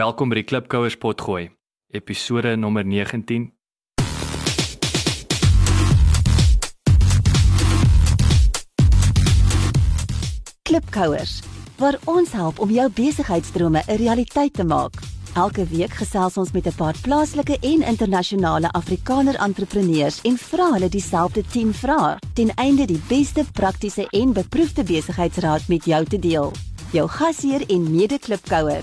Welkom by die Klipkouers potgooi, episode nommer 19. Klipkouers, waar ons help om jou besigheidsdrome 'n realiteit te maak. Elke week gesels ons met 'n paar plaaslike en internasionale Afrikaner entrepreneurs en vra hulle dieselfde 10 vrae ten einde die beste praktiese en beproefde besigheidsraad met jou te deel. Jou gasheer en mede-klipkouer,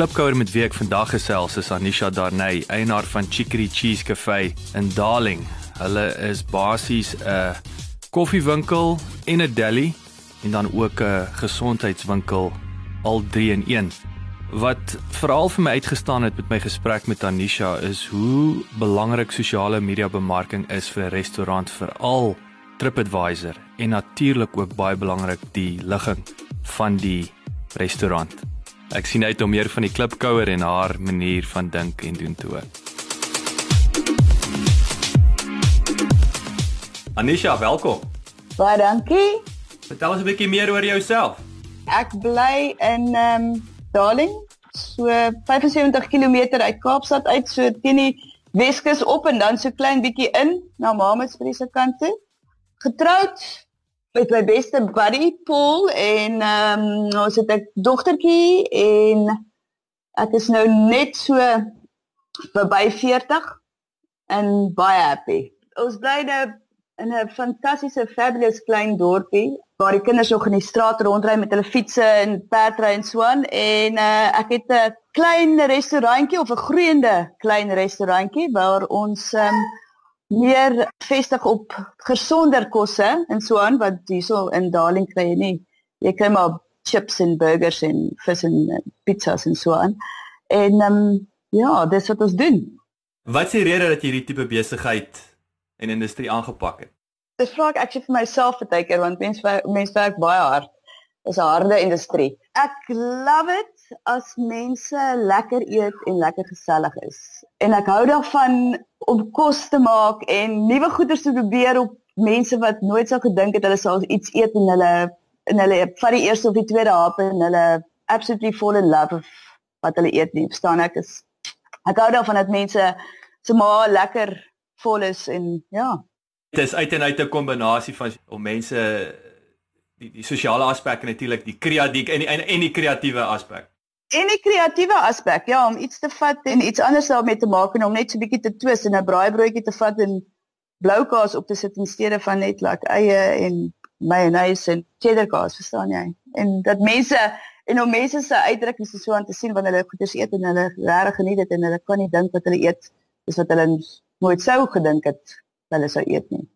Klipkouer met wie ek vandag gesels is Anisha Darnay, eienaar van Chicory Cheese Cafe in Darling. Hulle is basies 'n koffiewinkel en 'n deli en dan ook 'n gesondheidswinkel al 3 in 1. Wat veral vir my uitgestaan het met my gesprek met Anisha is hoe belangrik sosiale media bemarking is vir 'n restaurant veral TripAdvisor en natuurlik ook baie belangrik die ligging van die restaurant. Ek sien uit om meer van die klipkouer en haar manier van dink en doen te hoor. Anisha, welkom. Baie dankie. Vertel ons 'n bietjie meer oor jouself. Ek bly in ehm um, Darling, so 75 km uit Kaapstad uit, so teen die Weskus op en dan so klein bietjie in na Mamasbury se kant toe. Getroud met my beste buddy Paul en ehm um, ons het 'n dogtertjie en ek is nou net so verby 40 en baie happy. Ons bly nou in 'n fantastiese fabulous klein dorpie waar die kinders nog in die straat rondry met hulle fietsse en perdry en so aan en uh, ek het 'n klein restaurantjie of 'n groeiende klein restaurantjie waar ons um, meer vestig op gesonder kosse en so aan wat hierso in Darling kry jy nie jy kry maar chips en burgers en vis en uh, pizzas en so aan en um, ja dis wat ons doen Wat is die rede dat jy hierdie tipe besigheid en industrie aangepak het? Dis vra ek actually vir myself baie keer want mense mense werk baie hard. Dis 'n harde industrie. Ek love it as mense lekker eet en lekker gesellig is. En ek hou daarvan om kos te maak en nuwe goeders te probeer op mense wat nooit sou gedink het hulle sal iets eet en hulle en hulle vat die eerste of die tweede hap en hulle absolutely fall in love of wat hulle eet nie. Verstaan ek is ek hou daarvan dat mense se maar lekker vol is en ja, Dit is uit en uit 'n kombinasie van om mense die die sosiale aspek en natuurlik die kreatief en en en die kreatiewe aspek. En die kreatiewe aspek, ja, om iets te vat en iets anders daarmee te maak en om net so 'n bietjie te twis en 'n braaibroodjie te vat en blou kaas op te sit in steede van net like eie en mayonnaise en cheddar kaas, verstaan jy? En dat mense en om mense se uitdrukkings so aan te sien wanneer hulle goeders eet en hulle regtig geniet dit en hulle kan nie dink wat hulle eet is wat hulle nooit sou gedink het hulle sou eet nie.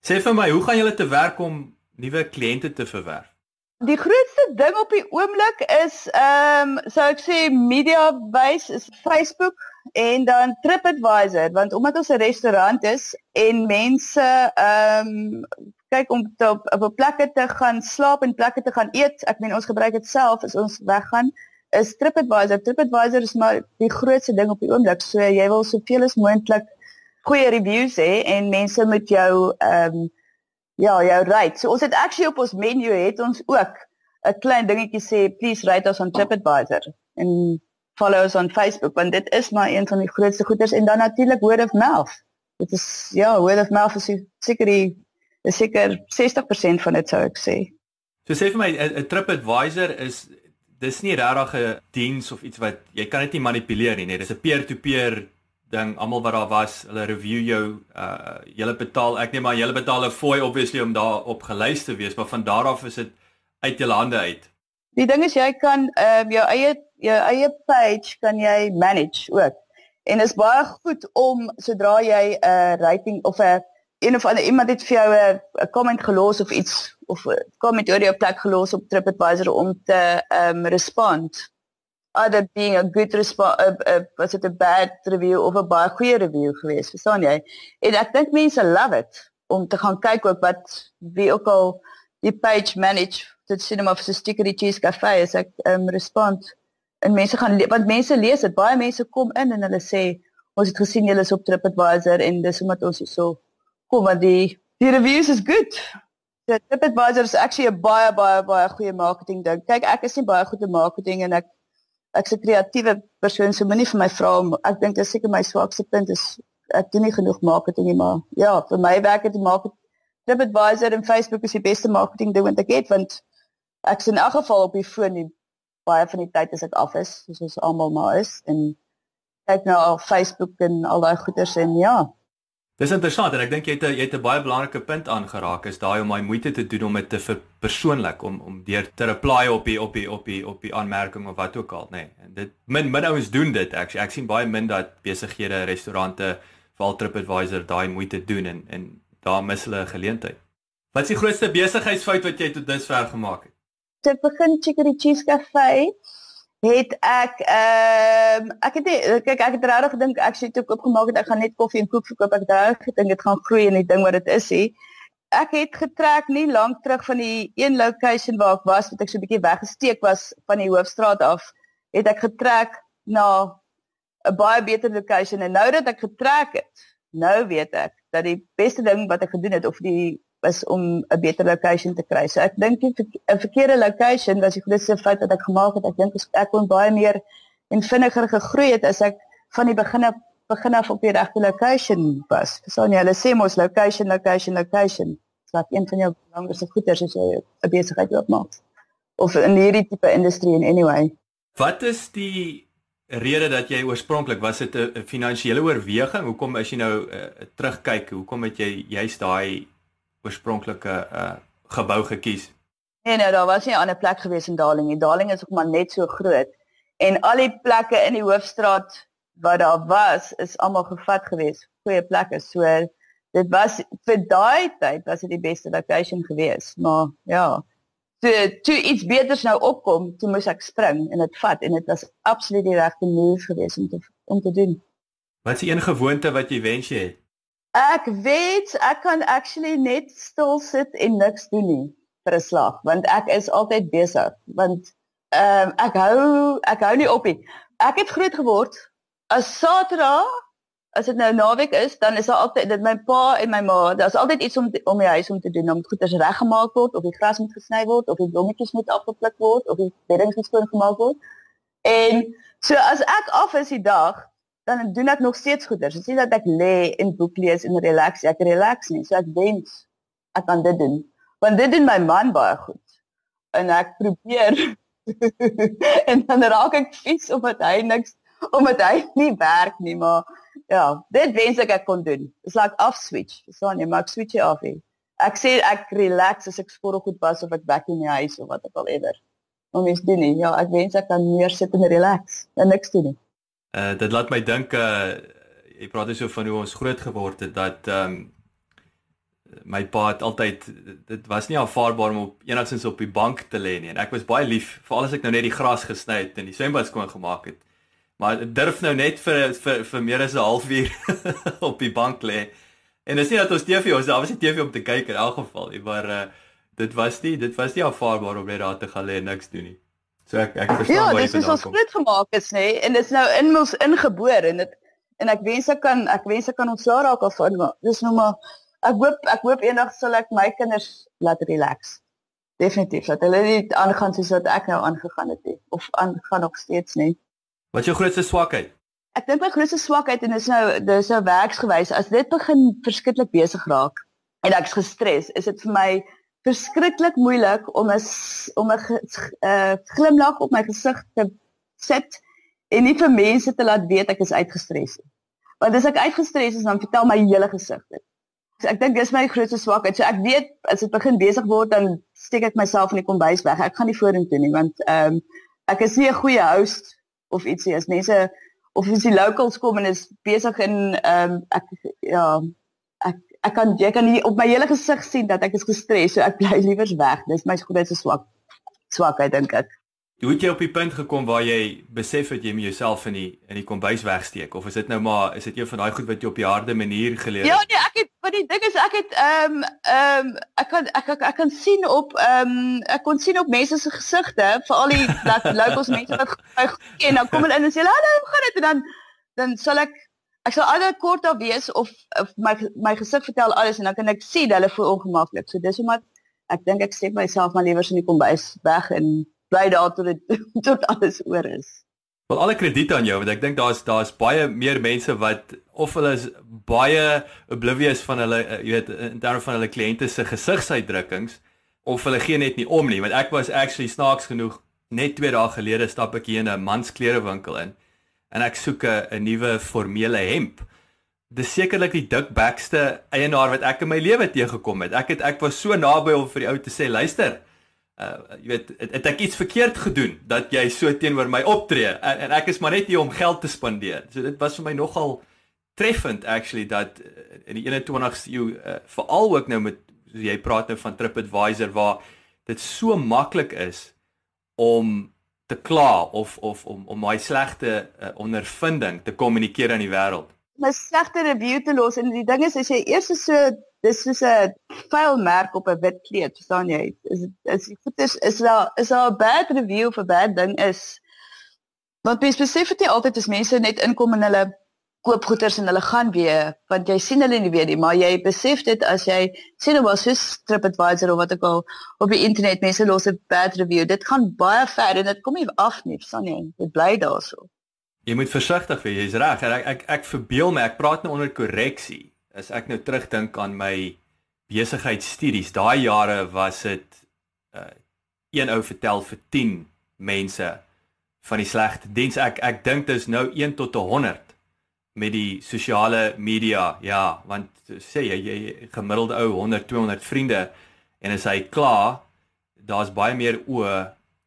Sê vir my, hoe gaan julle te werk om nuwe kliënte te verwerf? Die grootste ding op die oomblik is ehm um, sou ek sê media base is Facebook en dan TripAdvisor want omdat ons 'n restaurant is en mense ehm um, kyk om te, op, op plekke te gaan slaap en plekke te gaan eet, ek meen ons gebruik dit self as ons weggaan is TripAdvisor. TripAdvisor is maar die grootste ding op die oomblik. So jy wil soveel as moontlik goeie reviews hê en mense met jou ehm um, ja, jou rate. So ons het actually op ons menu het ons ook 'n klein dingetjie sê please rate us on TripAdvisor en follow us on Facebook want dit is maar een van die grootste goeders en dan natuurlik word of mouth. Dit is ja, word of mouth is seker die is seker 60% van dit sou ek sê. So sê vir my 'n TripAdvisor is dis nie regtig 'n diens of iets wat jy kan dit nie manipuleer nie, nee, dis 'n peer-to-peer ding almal wat daar was, hulle review jou uh jy betaal ek neem maar jy betaal 'n fooi obviously om daar op gelys te wees, maar van daar af is dit uit jou hande uit. Die ding is jy kan ehm uh, jou eie jou eie page kan jy manage ook. En is baie goed om sodra jy 'n uh, rating of 'n uh, een of ander iemand het vir jou 'n uh, comment gelos of iets of 'n uh, comment oor jou plek gelos op TripAdvisor om te ehm um, respond other being a good response was it a bad review of 'n baie goeie review geweest verstaan jy? En ek dink mense love it om te gaan kyk ook wat wie ook al die page manage sien hom of so stickery cheese cafe is ek um, respond. En mense gaan want mense lees dit baie mense kom in en hulle sê ons het gesien julle is op TripAdvisor en dis omdat ons so kom want die die reviews is good. So TripAdvisor is actually 'n baie baie baie goeie marketing ding. Kyk ek is nie baie goed in marketing en ek ek's 'n kreatiewe persoon so moenie vir my vra om ek dink dit is seker my swakste punt is ek doen nie genoeg marketing nie maar ja vir my werk dit maak TripAdvisor en Facebook is die beste marketing ding wat ek het want ek's in elk geval op die foon nie baie van die tyd as ek af is soos ons almal maar is en kyk nou al Facebook en al daai goeders en ja Dis interessant en ek dink jy het 'n jy het 'n baie belangrike punt aangeraak is daai om my moeite te doen om dit te verpersoonlik om om deur te reply op die op die op die op die aanmerking of wat ook al nê. Nee. En dit min min ouens doen dit ek ek sien baie min dat besighede, restaurante, val TripAdvisor daai moeite doen en en daar mis hulle 'n geleentheid. Wat is die grootste besigheidsfout wat jy tot dusver gemaak het? Te begin Chicory Cheese Cafe het ek ehm um, ek het nie, kyk ek het regtig gedink ek sê toe opgemaak het ek gaan net koffie en koek verkoop. Ek dink gedink dit gaan groei en die ding wat dit is hè ek het getrek nie lank terug van die een location waar ek was wat ek so 'n bietjie weggesteek was van die hoofstraat af het ek getrek na 'n baie beter location. En nou dat ek getrek het nou weet ek dat die beste ding wat ek gedoen het of die is om 'n beter location te kry. So ek dink 'n verkeerde location was die grootste fout wat ek gemaak het. Ek dink ek kon baie meer en vinniger gegroei het as ek van die begin af begin af op die regte location was. Verstaan jy? Hulle sê mos location, location, location. Dit is een van jou belangrikste goeders as jy 'n besigheid oopmaak. Of in hierdie tipe industrie en anyway. Wat is die rede dat jy oorspronklik was dit 'n finansiële oorweging? Hoekom as jy nou uh, terugkyk, hoekom het jy juist daai oorspronklike uh gebou gekies? Nee, nou daar was nie 'n ander plek gewees in Darling nie. Darling is ook maar net so groot en al die plekke in die hoofstraat wat daar was, is almal gevat gewees. Goeie plekke. So dit was vir daai tyd was dit die beste location gewees. Maar ja, toe toe iets beters nou opkom, toe moes ek spring en dit vat en dit was absoluut die regte move gewees om te om te doen. Wat is die een gewoonte wat jy wens jy het? Ek weet ek kan actually net stil sit en niks doen nie vir 'n slag want ek is altyd besig want ehm um, ek hou ek hou nie op nie. Ek het groot geword as Saterdag as dit nou naweek is dan is daar altyd dit my pa en my ma daar's altyd iets om om die huis om te doen om goeders reggemaak word of die gras moet gesny word of die blommetjies moet afgepluk word of die beddings moet skoon gemaak word. En so as ek af is die dag dan doen ek nog steeds goeders. Dit is nie dat ek lê en boek lees en relax, ek relax nie. So ek wens ek kan dit doen. Want dit doen my man baie goed. En ek probeer en dan raak ek vies omdat hy niks omdat hy nie werk nie, maar ja, dit wens ek ek kon doen. Dis like off switch. Verstaan jy? Maar ek switch off. He. Ek sê ek relax as ek skottel goed was of ek werk in die huis of wat ook al ewer. Om iets doen nie. Ja, ek wens ek kan meer sit en relax en niks doen nie. Uh dit laat my dink uh jy praat hier so van hoe ons groot geword het dat ehm um, my pa het altyd dit was nie aanvaarbaar om op enigsins op die bank te lê nie en ek was baie lief veral as ek nou net die gras gesny het en die swembad skoon gemaak het. Maar durf nou net vir vir vir meer as 'n halfuur op die bank lê. En dis nie dat ons TV ons daar was die TV om te kyk in elk geval nie, maar uh dit was nie dit was nie aanvaarbaar om net daar te gaan lê en niks doen nie. So ek ek verstaan ja, baie van dit. Ja, dis ons groot gemaak is nê en dit is nou in ons ingebore en dit en ek wens ek kan ek wens ek kan ontslaa raak af van dis nou maar ek hoop ek hoop eendag sal ek my kinders laat relax. Definitief dat hulle nie aangaan soos wat ek nou aangegaan het nie of aangaan nog steeds nie. Wat jou grootste swakheid? Ek dink my grootste swakheid en dis nou dis nou werksgewys as dit begin verskriklik besig raak en ek's gestres, is dit vir my verskriklik moeilik om 'n om 'n uh, glimlag op my gesig te sit en nie vir mense te laat weet ek is uitgestres nie. Want as ek uitgestres is dan vertel my hele gesig dit. So ek dink dis my grootste swakheid. So ek weet as dit begin besig word dan steek ek myself in die kombuis weg. Ek gaan nie vorentoe nie want ehm um, ek is nie 'n goeie host of ietsie as mense of as die locals kom en is besig in ehm um, ek ja ek ek kan jy kan op my hele gesig sien dat ek is gestres, so ek bly liewer weg. Dis my grootste swak swakheid dink ek. Hoe het jy op die punt gekom waar jy besef het jy moet jouself in die in die kombuis wegsteek of is dit nou maar is dit een van daai goed wat jy op die harde manier geleer ja, het? Ja nee, ek het wat die ding is ek het ehm um, ehm um, ek kan ek, ek ek kan sien op ehm um, ek kon sien op mense se gesigte, veral die dat locals mense wat ken, dan kom hulle in en sê hallo, hoe gaan dit en dan dan sal ek ek sal altyd kort daar wees of, of my my gesig vertel alles en dan kan ek sien hulle voel ongemaklik. So dis omdat ek dink ek sê myself maar liewer in die kombuis weg en bly daar tot dit tot alles oor is. Wel alle krediet aan jou want ek dink daar's daar's baie meer mense wat of hulle is baie oblivious van hulle eh, jy weet in terme van hulle kliënte se gesigsuitdrukkings of hulle gee net nie om nie want ek was actually snaaks genoeg net 2 dae gelede stap ek hier in 'n mansklerewinkel in en ek soek 'n nuwe formele hemp. Dis sekerlik die dikbekste eienaar wat ek in my lewe teëgekom het. Ek het ek was so naby om vir die ou te sê luister uh jy weet het, het ek iets verkeerd gedoen dat jy so teenoor my optree en, en ek is maar net hier om geld te spandeer. So dit was vir my nogal treffend actually dat uh, in die 21ste eeu uh, veral ook nou met jy praat nou van TripAdvisor waar dit so maklik is om te kla of of om om my slegte uh, ondervinding te kommunikeer aan die wêreld. My slegte review te los en die ding is as jy eers so dis soos 'n vuil merk op 'n wit kleed, verstaan jy? Is is goed is is daar is daar 'n bad review vir bad ding is want mens besef dit altyd as mense net inkom en hulle koop goederes en hulle gaan weer want jy sien hulle nie weer nie maar jy besef dit as jy sien nou was soos TripAdvisor of wat ook al op die internet mense los 'n bad review dit gaan baie ver en dit kom nie af nie jy dit bly daarso jy moet versigtig wees jy's reg ek ek ek verbeel my ek praat nou onder korreksie as ek nou terugdink aan my besigheidstudies, daai jare was dit uh, een ou vertel vir 10 mense van die slegte diens. Ek ek dink dit is nou 1 tot 100 met die sosiale media. Ja, want sê jy jy gemiddelde ou 100 200 vriende en as hy klaar, daar's baie meer oë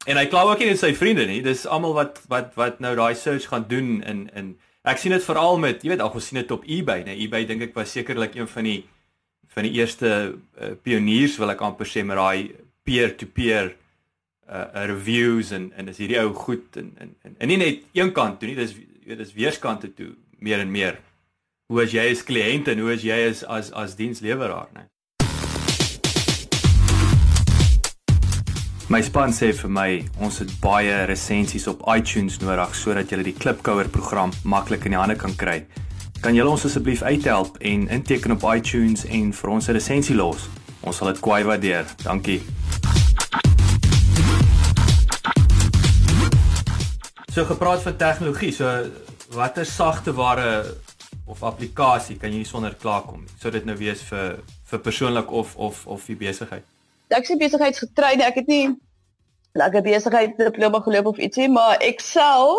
en hy kla ook nie net sy vriende nie. Dis almal wat wat wat nou daai search gaan doen in in Ek sien dit veral met, jy weet, al gesien dit op eBay, nee, eBay dink ek was sekerlik een van die van die eerste uh, pioniers wil ek amper sê met daai peer-to-peer uh reviews en en is hierdie ou goed en en en nie net een kant toe nie, dis weet, dis weerskante toe meer en meer. Hoe as jy as kliënt en hoe as jy as as as diensleweraar, nee. My span sê vir my ons het baie resensies op iTunes nodig sodat jy die Klipkouer program maklik in die hande kan kry. Kan julle ons asseblief uithelp en inteken op iTunes en vir ons 'n resensie los? Ons sal dit kwai waardeer. Dankie. So gepraat van tegnologie, so watter sagte ware of applikasie kan jy sonder klaarkom? Sou dit nou wees vir vir persoonlik of of of vir besigheid? ek sê besigheidsgetreide, ek het nie lekker besigheid diploma geloop of ietsie, maar Excel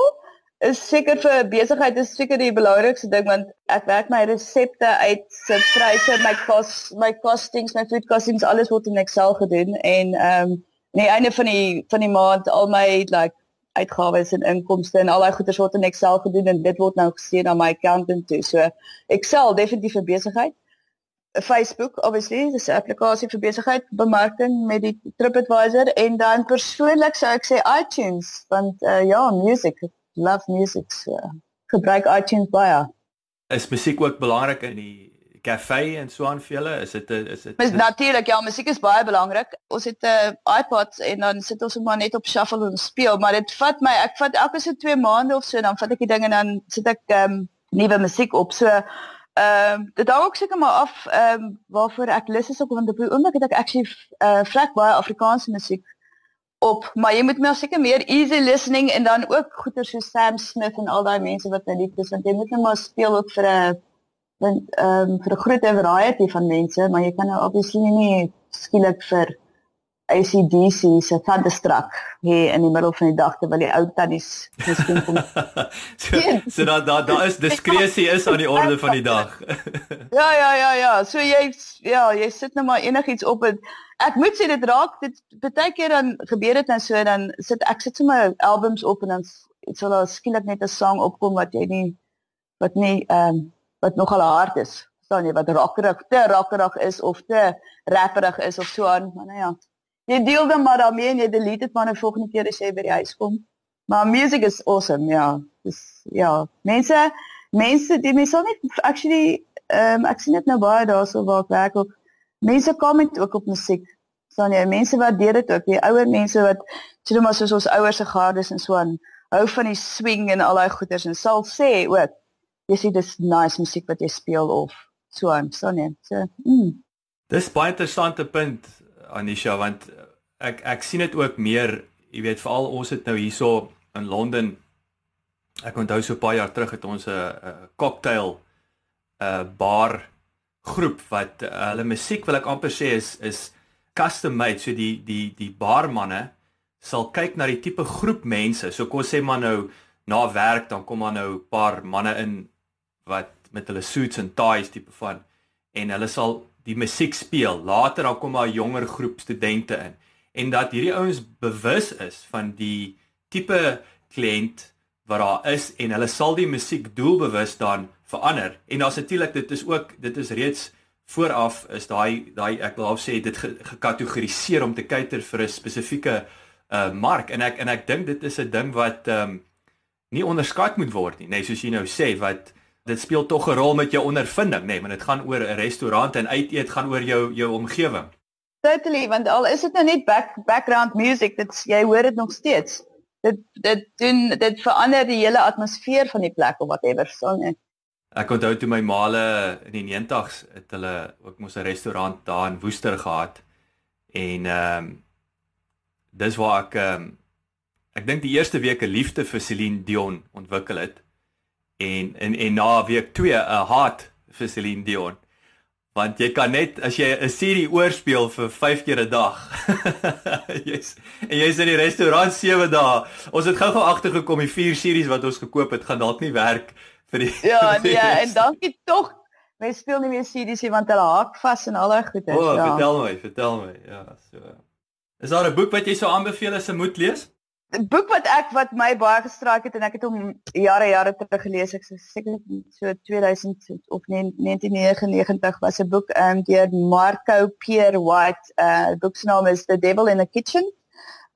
is seker vir besigheid is seker die belangrikste ding want ek werk my resepte uit, se pryse, my costs, my costings, my food costings, alles word in Excel gedoen en ehm um, nee, einde van die van die maand al my like uitgawes en inkomste en al daai goeders word in Excel gedoen en dit word nou gestuur na my accountant toe. So Excel definitief vir besigheid. Facebook obviously dis 'n applikasie vir besigheid bemarking met die TripAdvisor en dan persoonlik sou ek sê iTunes want uh, ja music love music so, gebruik iTunes baie is musiek ook belangrik in die kafee en so aan vir julle? Is dit is dit Mis natuurlik ja musiek is baie belangrik ons het 'n uh, eh, iPod en dan sit ons maar net op shuffle en speel. Maar dit vat my ek vat elke so 2 maande of so dan vat ek die ding en dan sit ek um, nuwe musiek op. So Ehm uh, dit hang ook seker maar af ehm um, waarvoor ek lus is op want op die oomblik het ek actually eh uh, vrek baie Afrikaanse musiek op, maar jy moet maar seker meer easy listening en dan ook goeie so Sam Smith en al daai mense wat nou lief is want jy moet net maar speel ook vir 'n want ehm um, vir 'n groot variety van mense, maar jy kan nou obviously nie skielik vir ACDC se Thunderstruck hier in die middel van die dag terwyl die ou tannies miskien kom. so so daar daar daar is diskresie is aan die orde van die dag. ja ja ja ja, so jy ja, jy sit nou maar enigiets op en ek moet sê dit raak dit baie keer dan gebeur dit dan so dan sit ek sit sommer albums op en dan sal daar skielik net 'n sang opkom wat jy nie wat nie ehm um, wat nogal hard is. Verstaan jy wat rockerig te rockerig is of te rapperig is of so aan, maar nou ja jy deel dan maar daarmee en jy delete dit maar 'n volgende keer as jy by die huis kom. Maar music is awesome, ja. Dis ja, mense mense die mense net actually ehm um, ek sien dit nou baie daarso waar ek werk ook. Mense comment ook op musiek. Dan ja, mense waardeer dit ook. Die ouer mense wat sê maar soos ons ouers se gardes en so aan hou van die swing en al daai goeters en sal sê ook jy sê dis nice musiek wat jy speel of so aan. So nee. So, mm. Dis baie interessante punt Anisha want ek ek sien dit ook meer, jy weet veral ons het nou hierso in Londen ek onthou so 'n paar jaar terug het ons 'n cocktail 'n bar groep wat uh, hulle musiek wil ek amper sê is is custom made so die die die barmanne sal kyk na die tipe groep mense so kom sê maar nou na werk dan kom maar nou 'n paar manne in wat met hulle suits en ties tipe van en hulle sal die musiek speel. Later dan kom daar 'n jonger groep studente in en dat hierdie ouens bewus is van die tipe kliënt wat daar is en hulle sal die musiek doelbewus dan verander. En daar's natuurlik dit is ook dit is reeds vooraf is daai daai ek wil sê dit gekategoriseer om te kyker vir 'n spesifieke uh mark en ek en ek dink dit is 'n ding wat ehm um, nie onderskat moet word nie. Nee, soos jy nou sê wat dit speel tog 'n rol met jou ondervinding, nê, nee, want dit gaan oor 'n restaurant en uit eet gaan oor jou jou omgewing. Totally, want al is dit nou net back, background music, dit jy hoor dit nog steeds. Dit dit doen dit verander die hele atmosfeer van die plek of whatever, so net. Ek onthou toe my maale in die 90's het hulle ook mos 'n restaurant daar in Woester gehad. En ehm um, dis waar ek ehm um, ek dink die eerste week 'n liefde vir Celine Dion ontwikkel het en en en na week 2 'n haat vir Celine Dion. Want jy kan net as jy 'n serie oorspeel vir 5 keer 'n dag. jy's en jy's in die restaurant 7 dae. Ons het gou-gou agtergekom die 4 series wat ons gekoop het gaan dalk nie werk vir die Ja, nee, ja, en dankie tog. Mens speel nie meer series nie want hulle haak vas en al daai goeie. O, oh, ja. vertel my, vertel my. Ja, so. Is daar 'n boek wat jy sou aanbeveel as 'n moet lees? 'n boek wat ek wat my baie gestraik het en ek het hom jare jare terug gelees ek seker so 2000 of 1999 was 'n boek um, deur Marco Pierre White uh boek se naam is The Devil in the Kitchen.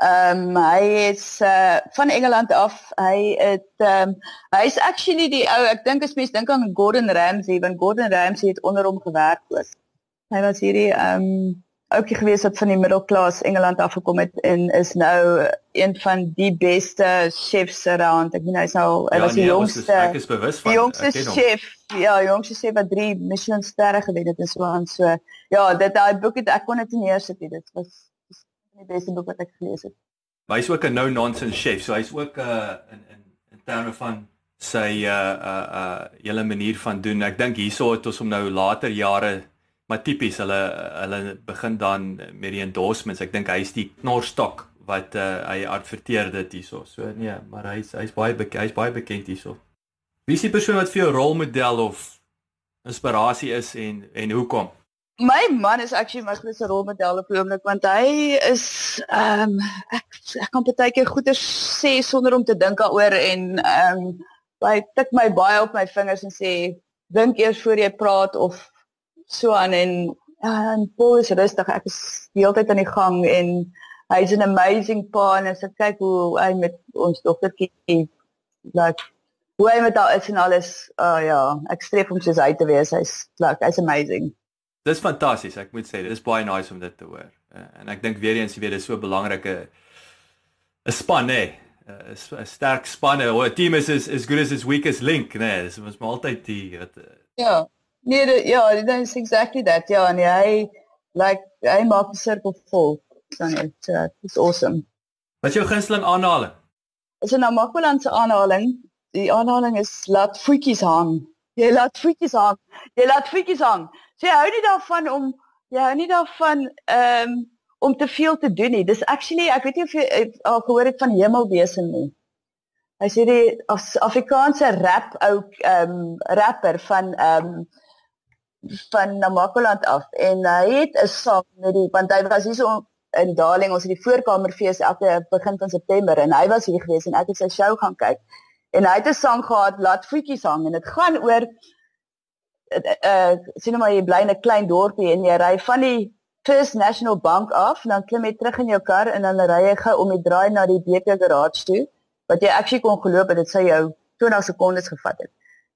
Ehm um, hy is uh van Engeland af. Hy het ehm um, hy's actually die ou ek dink as mens dink aan Gordon Ramsay want Gordon Ramsay het onder hom gewerk ook. Hy was hierdie ehm um, ouetjie gewees wat van die middelklas Engeland af gekom het en is nou een van die beste chefs around. Ek bedoel hy's nou hy ja, was die nee, jongste. Ek is bewus van die jongste chef. Ja, jongste chef wat 3 Michelin sterre gewen het en so aan so. Ja, dit daai boek het ek kon dit neersit. Dit was die beste boek wat ek gelees het. Maar hy's ook 'n no nonsense chef. So hy's ook 'n uh, in in in terme van sy uh uh uh hele manier van doen. Ek dink hierso het ons hom nou later jare maar tipies hulle hulle begin dan met die endorsements. Ek dink hy's die knorstok wat uh, hy adverteer dit hierso. So nee, maar hy's hy's baie hy's baie bekend hierso. Wie is die persoon wat vir jou rolmodel of inspirasie is en en hoekom? My man is actually my grootste rolmodel op oomblik want hy is ehm um, ek ek kan baie keer goeie sê sonder om te dink daaroor en ehm um, hy tik my baie op my vingers en sê dink eers voor jy praat of so aan en ja, en Paul is rustig. Ek is die hele tyd aan die gang en hy's 'n amazing pa en as ek kyk hoe hy met ons dogtertjie like hoe hy met haar is en alles. Oh ja, ek streef om soos hy te wees. Hy's like hy's amazing. Dis fantasties. Ek moet sê, dit is baie nice om dit te hoor. Uh, en ek dink weer eens, jy weet, dit is so 'n belangrike 'n span, hè. 'n sterk span. 'n Team is is as good as its weakest link, né? Dis mos maar altyd die wat uh, Ja. Nee, de, ja, dit is exactly that. Ja, nee, hy like hy maak die sirkel vol. Dan dit uh, is awesome. Wat jou gunsteling aanhaling? Is 'n Namakoland se aanhaling. Die aanhaling is laat voetjies hang. Jy laat voetjies hang. Jy laat voetjies hang. So, hou nie daarvan om jy hou nie daarvan ehm um, om te veel te doen nie. Dis actually ek weet nie of jy al gehoor het van hemelwese nie. Hy sê die Afrikaanse rap ou ehm um, rapper van ehm um, van Namakoland af en hy het 'n sang met die want hy was hier so in Darling ons het die voorkamerfees elke begin van September en hy was hier gewees en ek het sy show gaan kyk en hy het 'n sang gehad laat voetjies hang en dit gaan oor uh, uh sien maar jy bly in 'n klein dorpie en jy ry van die First National Bank af, dan klim jy terug in jou kar en dan ry jy gou om die draai na die BK garage toe wat jy actually kon geloop het dit sou jou 20 sekondes gevat het.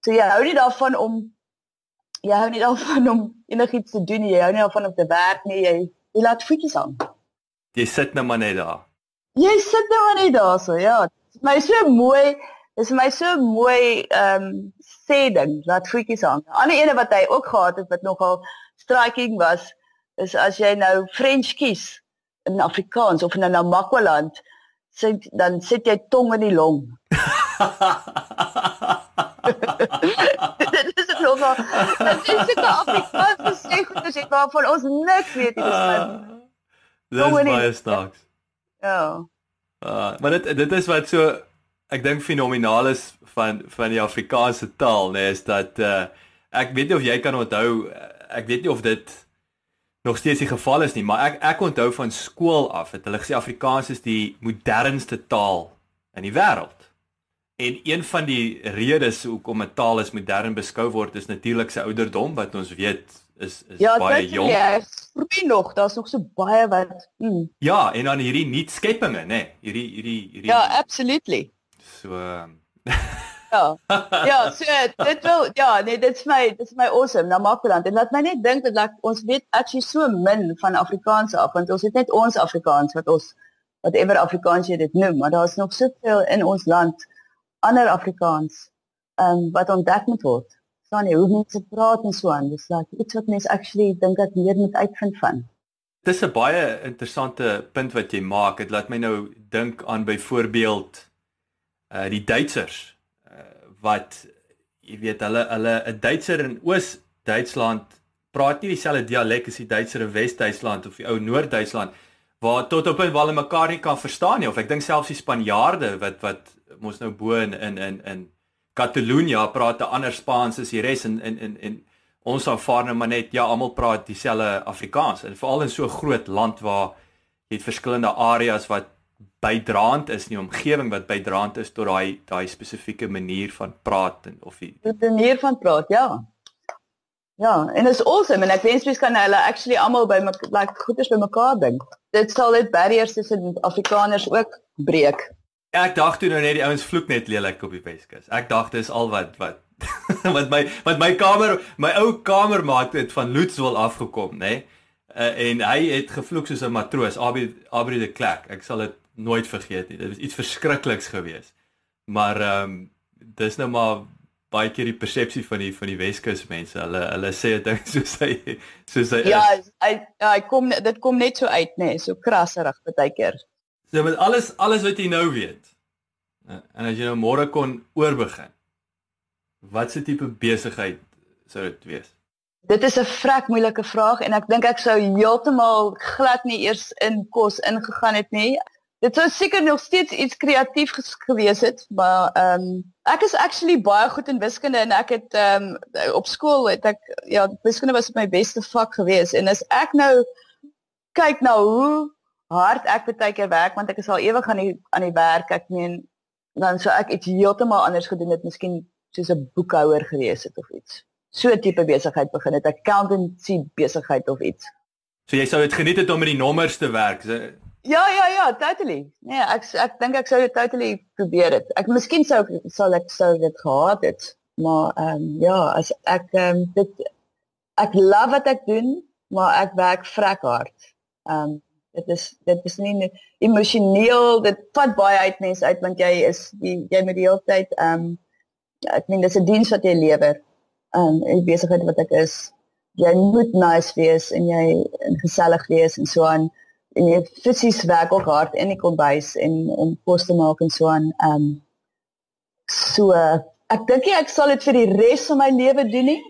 So jy hou nie daarvan om jy hou nie daarvan om enigiets te doen nie. Jy hou nie daarvan om te werk nie. Jy jy laat voetjies aan. Jy sit nou maar net daar. Jy sit nou maar net daar so, ja. Dit is my so mooi. Dit is my so mooi ehm um, sê ding, laat voetjies aan. 'n Ander ene wat hy ook gehad het wat nogal striking was, is as jy nou French kies in Afrikaans of in 'n Namakwaland, sit dan sit jy tong in die long. dit is dit nogal. Dit is seker Afrikaans sê goed as jy maar van ons niks weet nie. Dis baie snaaks. Ja. Uh, maar dit dit is wat so ek dink fenomenaal is van van die Afrikaanse taal, nê, nee, is dat uh ek weet nie of jy kan onthou ek weet nie of dit nog steeds die geval is nie, maar ek ek onthou van skool af het hulle gesê Afrikaans is die modernste taal in die wêreld. En een van die redes hoekom 'n taal as modern beskou word is natuurlik sy ouderdom wat ons weet is is ja, baie jong. Ja, probeer nog, daar's nog so baie wat mm. Ja, en dan hierdie nuut skepinge, nê? Nee, hierdie hierdie hierdie Ja, absolutely. So um, Ja. Ja, so dit wil ja, nee, dit is my dit is my awesome na Makwaland en laat my net dink dat like, ons weet actually so min van Afrikaans af want ons het net ons Afrikaans wat ons whatever Afrikaans jy dit noem, maar daar's nog soveel in ons land ander Afrikaans ehm um, wat ontdek moet word. Staan jy hoe mense praat en so aan. Dis laat iets wat mense actually dink dat meer moet uitvind van. Dis 'n baie interessante punt wat jy maak. Dit laat my nou dink aan byvoorbeeld uh die Duitsers uh, wat jy weet hulle hulle 'n Duitser in Oos-Duitsland praat nie dieselfde dialek as die Duitser in Wes-Duitsland of die ou Noord-Duitsland waar tot op 'n punt waar hulle mekaar nie kan verstaan nie of ek dink selfs die Spanjaarde wat wat mos nou bo in in in in Katalonië praat 'n ander Spaans as die res en in in en ons aanvaar nou maar net ja almal praat dieselfde Afrikaans en veral in so 'n groot land waar jy het verskillende areas wat bydraend is in die omgewing wat bydraend is tot daai daai spesifieke manier van praat en of die manier van praat ja Ja, en is awesome en ek wens mens kan hulle actually almal by like goeders by mekaar bring. Dit sal net barriers tussen Afrikaners ook breek. Ek dink toe nou net die ouens vloek net lelik op die Weskus. Ek dink dis al wat wat wat my wat my kamer, my ou kamermaat het van Loetswil afgekom, nê? Nee? Uh, en hy het gevloek soos 'n matroos, Abri Abri de Klerk. Ek sal dit nooit vergeet nie. Dit was iets verskrikliks geweest. Maar ehm um, dis nou maar baie keer die persepsie van die van die Weskus mense. Hulle hulle sê dit soos hy soos hy Ja, hy ja, hy kom dit kom net so uit, nê, nee, so krasserig baie keer. So met alles alles wat jy nou weet. En as jy nou môre kon oorbegin. Wat se tipe besigheid sou dit wees? Dit is 'n vrek moeilike vraag en ek dink ek sou heeltemal glad nie eers in kos ingegaan het nie. Dit sou seker nog steeds iets kreatief gewees het, maar ehm um, ek is actually baie goed in wiskunde en ek het ehm um, op skool het ek ja, wiskunde was my beste vak gewees en as ek nou kyk na hoe hard ek baie keer werk want ek is al ewig aan die aan die werk. Ek meen dan sou ek iets heeltemal anders gedoen het, miskien soos 'n boekhouer gewees het of iets. So 'n tipe besigheid begin het, accountancy besigheid of iets. So jy sou dit geniet het om met die nommers te werk. So... Ja, ja, ja, totally. Nee, ek ek dink ek sou dit totally probeer het. Ek miskien sou sal ek sou dit gehad het, maar ehm um, ja, as ek ehm um, dit ek love wat ek doen, maar ek werk vrek hard. Ehm um, dit is dit is nie emosioneel dit vat baie uit mense uit want jy is die, jy met die hele tyd ehm um, ek meen dis 'n diens wat jy lewer. Ehm um, in besigheid wat ek is jy moet nice wees en jy en gesellig wees en so aan. En jy fisies werk ook hard in die kombuis en om kos te maak en so aan ehm. Um, so ek dink ek sal dit vir die res van my lewe doen nie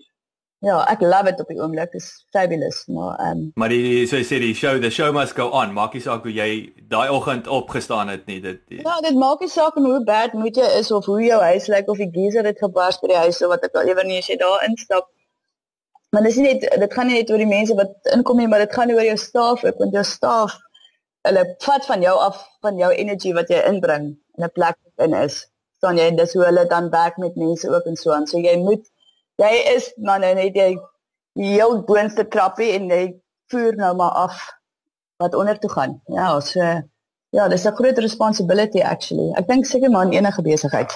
Ja, ek love dit op die oomblik. Dit is fabulous, maar ehm um, Maar die so jy sê die show, the show must go on. Maak nie saak hoe jy daai oggend opgestaan het nie. Dit die... Ja, dit maak nie saak hoe bad moet jy is of hoe jou huis lyk of die geyser het gebars by die huis of wat ek al ewer nie as jy daar instap. Maar dis nie net dit gaan nie net oor die mense wat inkom nie, maar dit gaan oor jou staf, ek want jou staf hulle vat van jou af van jou energy wat jy inbring in 'n plek in is. Staan jy en dis hoe hulle dan werk met mense ook en so aan. So jy moet jy is maar nou net jy heel boonste trappie en jy voer nou maar af wat onder toe gaan. Ja, so ja, dis 'n groot responsibility actually. Ek dink seker maar in enige besigheid.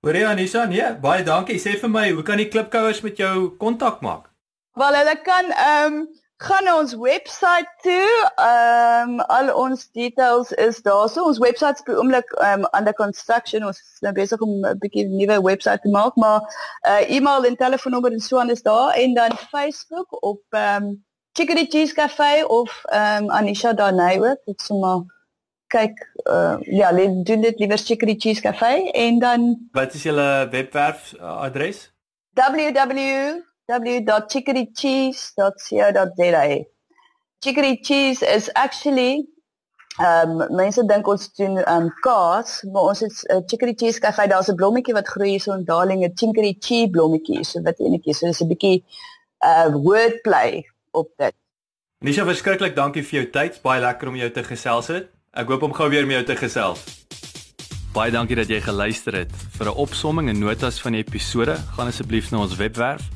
Hoorie Anisa, nee, baie dankie. Sê vir my, hoe kan die klipkouers met jou kontak maak? Wel, hulle kan ehm um, gaan na ons webwerf toe. Ehm um, al ons details is daar. So ons webwerf is by oomblik ehm um, under construction. Ons is nou besig om 'n bietjie nuwe webwerf te maak, maar uh e-mail en telefoonnommer en so aan is daar en dan Facebook op ehm um, Chickadee Cheese Cafe of ehm um, Anisha Danay ook. Dit sommer kyk uh ja, lê doen dit liewer Chickadee Cheese Cafe en dan Wat is julle webwerf adres? www www.chickadeecheese.co.za. Chickadee cheese is actually um mense dink ons doen um kaas, maar ons het 'n uh, chickadee cheese cafe, daar's 'n blommetjie wat groei hier so in Darling, 'n chickadee cheese blommetjie, so wat enetjie, so dis 'n bietjie uh wordplay op dit. Nisha, verskriklik dankie vir jou tyd. Baie lekker om jou te gesels het. Ek hoop om gou weer met jou te gesels. Baie dankie dat jy geluister het. Vir 'n opsomming en notas van die episode, gaan asseblief na ons webwerf